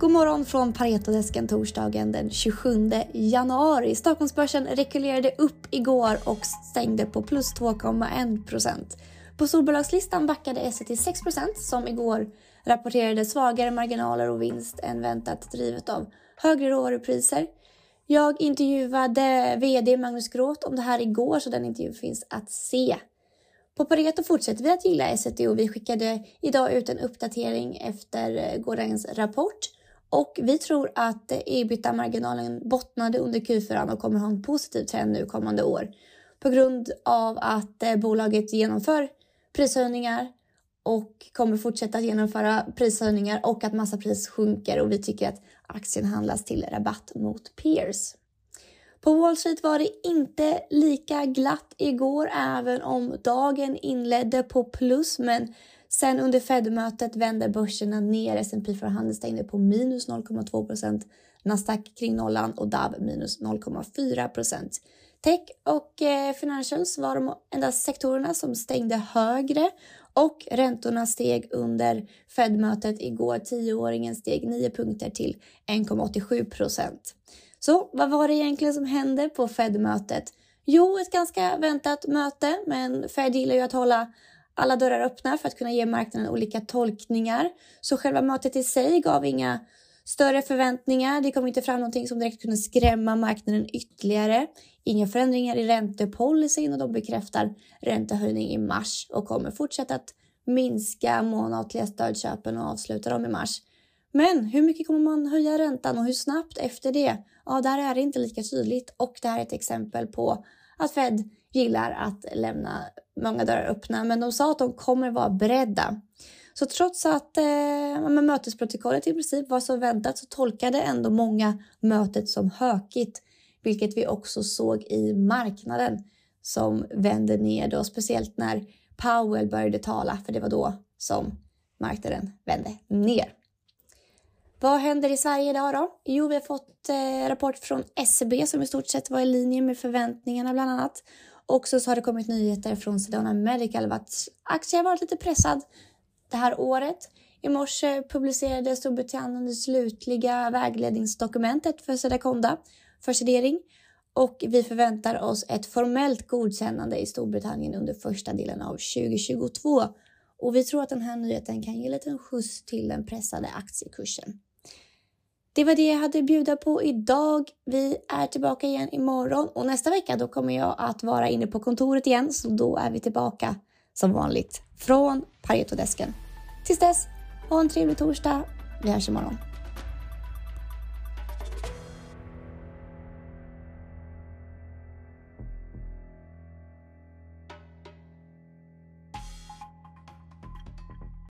God morgon från Paretodesken torsdagen den 27 januari. Stockholmsbörsen rekylerade upp igår och stängde på plus 2,1. På storbolagslistan backade S&P 6 som igår rapporterade svagare marginaler och vinst än väntat drivet av högre råvarupriser. Jag intervjuade VD Magnus Groth om det här igår så den intervjun finns att se. På Pareto fortsätter vi att gilla Essity och vi skickade idag ut en uppdatering efter gårdagens rapport. Och vi tror att ebitda-marginalen bottnade under Q4 och kommer ha en positiv trend nu kommande år. På grund av att eh, bolaget genomför prishöjningar och kommer fortsätta att genomföra prishöjningar och att massapris sjunker och vi tycker att aktien handlas till rabatt mot peers. På Wall Street var det inte lika glatt igår även om dagen inledde på plus men Sen under Fed-mötet vände börserna ner. S&P för handel stängde på minus 0,2 procent. Nasdaq kring nollan och DAB minus 0,4 procent. Tech och eh, financials var de enda sektorerna som stängde högre och räntorna steg under Fed-mötet igår. Tioåringen steg 9 punkter till 1,87 procent. Så vad var det egentligen som hände på Fed-mötet? Jo, ett ganska väntat möte, men Fed gillar ju att hålla alla dörrar öppna för att kunna ge marknaden olika tolkningar. Så själva mötet i sig gav inga större förväntningar. Det kom inte fram någonting som direkt kunde skrämma marknaden ytterligare. Inga förändringar i räntepolicyn och de bekräftar räntehöjning i mars och kommer fortsätta att minska månatliga stödköpen och avsluta dem i mars. Men hur mycket kommer man höja räntan och hur snabbt efter det? Ja, där är det inte lika tydligt och det här är ett exempel på att Fed gillar att lämna många dörrar öppna, men de sa att de kommer vara beredda. Så trots att eh, mötesprotokollet i princip var som väntat så tolkade ändå många mötet som hökigt, vilket vi också såg i marknaden som vände ner då, speciellt när Powell började tala, för det var då som marknaden vände ner. Vad händer i Sverige idag då? Jo, vi har fått eh, rapport från SCB som i stort sett var i linje med förväntningarna bland annat. Och så har det kommit nyheter från Sedona Medical att aktien har varit lite pressad det här året. I morse publicerade Storbritannien det slutliga vägledningsdokumentet för Sedaconda för sedering och vi förväntar oss ett formellt godkännande i Storbritannien under första delen av 2022. Och vi tror att den här nyheten kan ge en liten skjuts till den pressade aktiekursen. Det var det jag hade att bjuda på idag. Vi är tillbaka igen imorgon och nästa vecka då kommer jag att vara inne på kontoret igen så då är vi tillbaka som vanligt från Paretodesken. Tills dess, ha en trevlig torsdag. Vi hörs imorgon.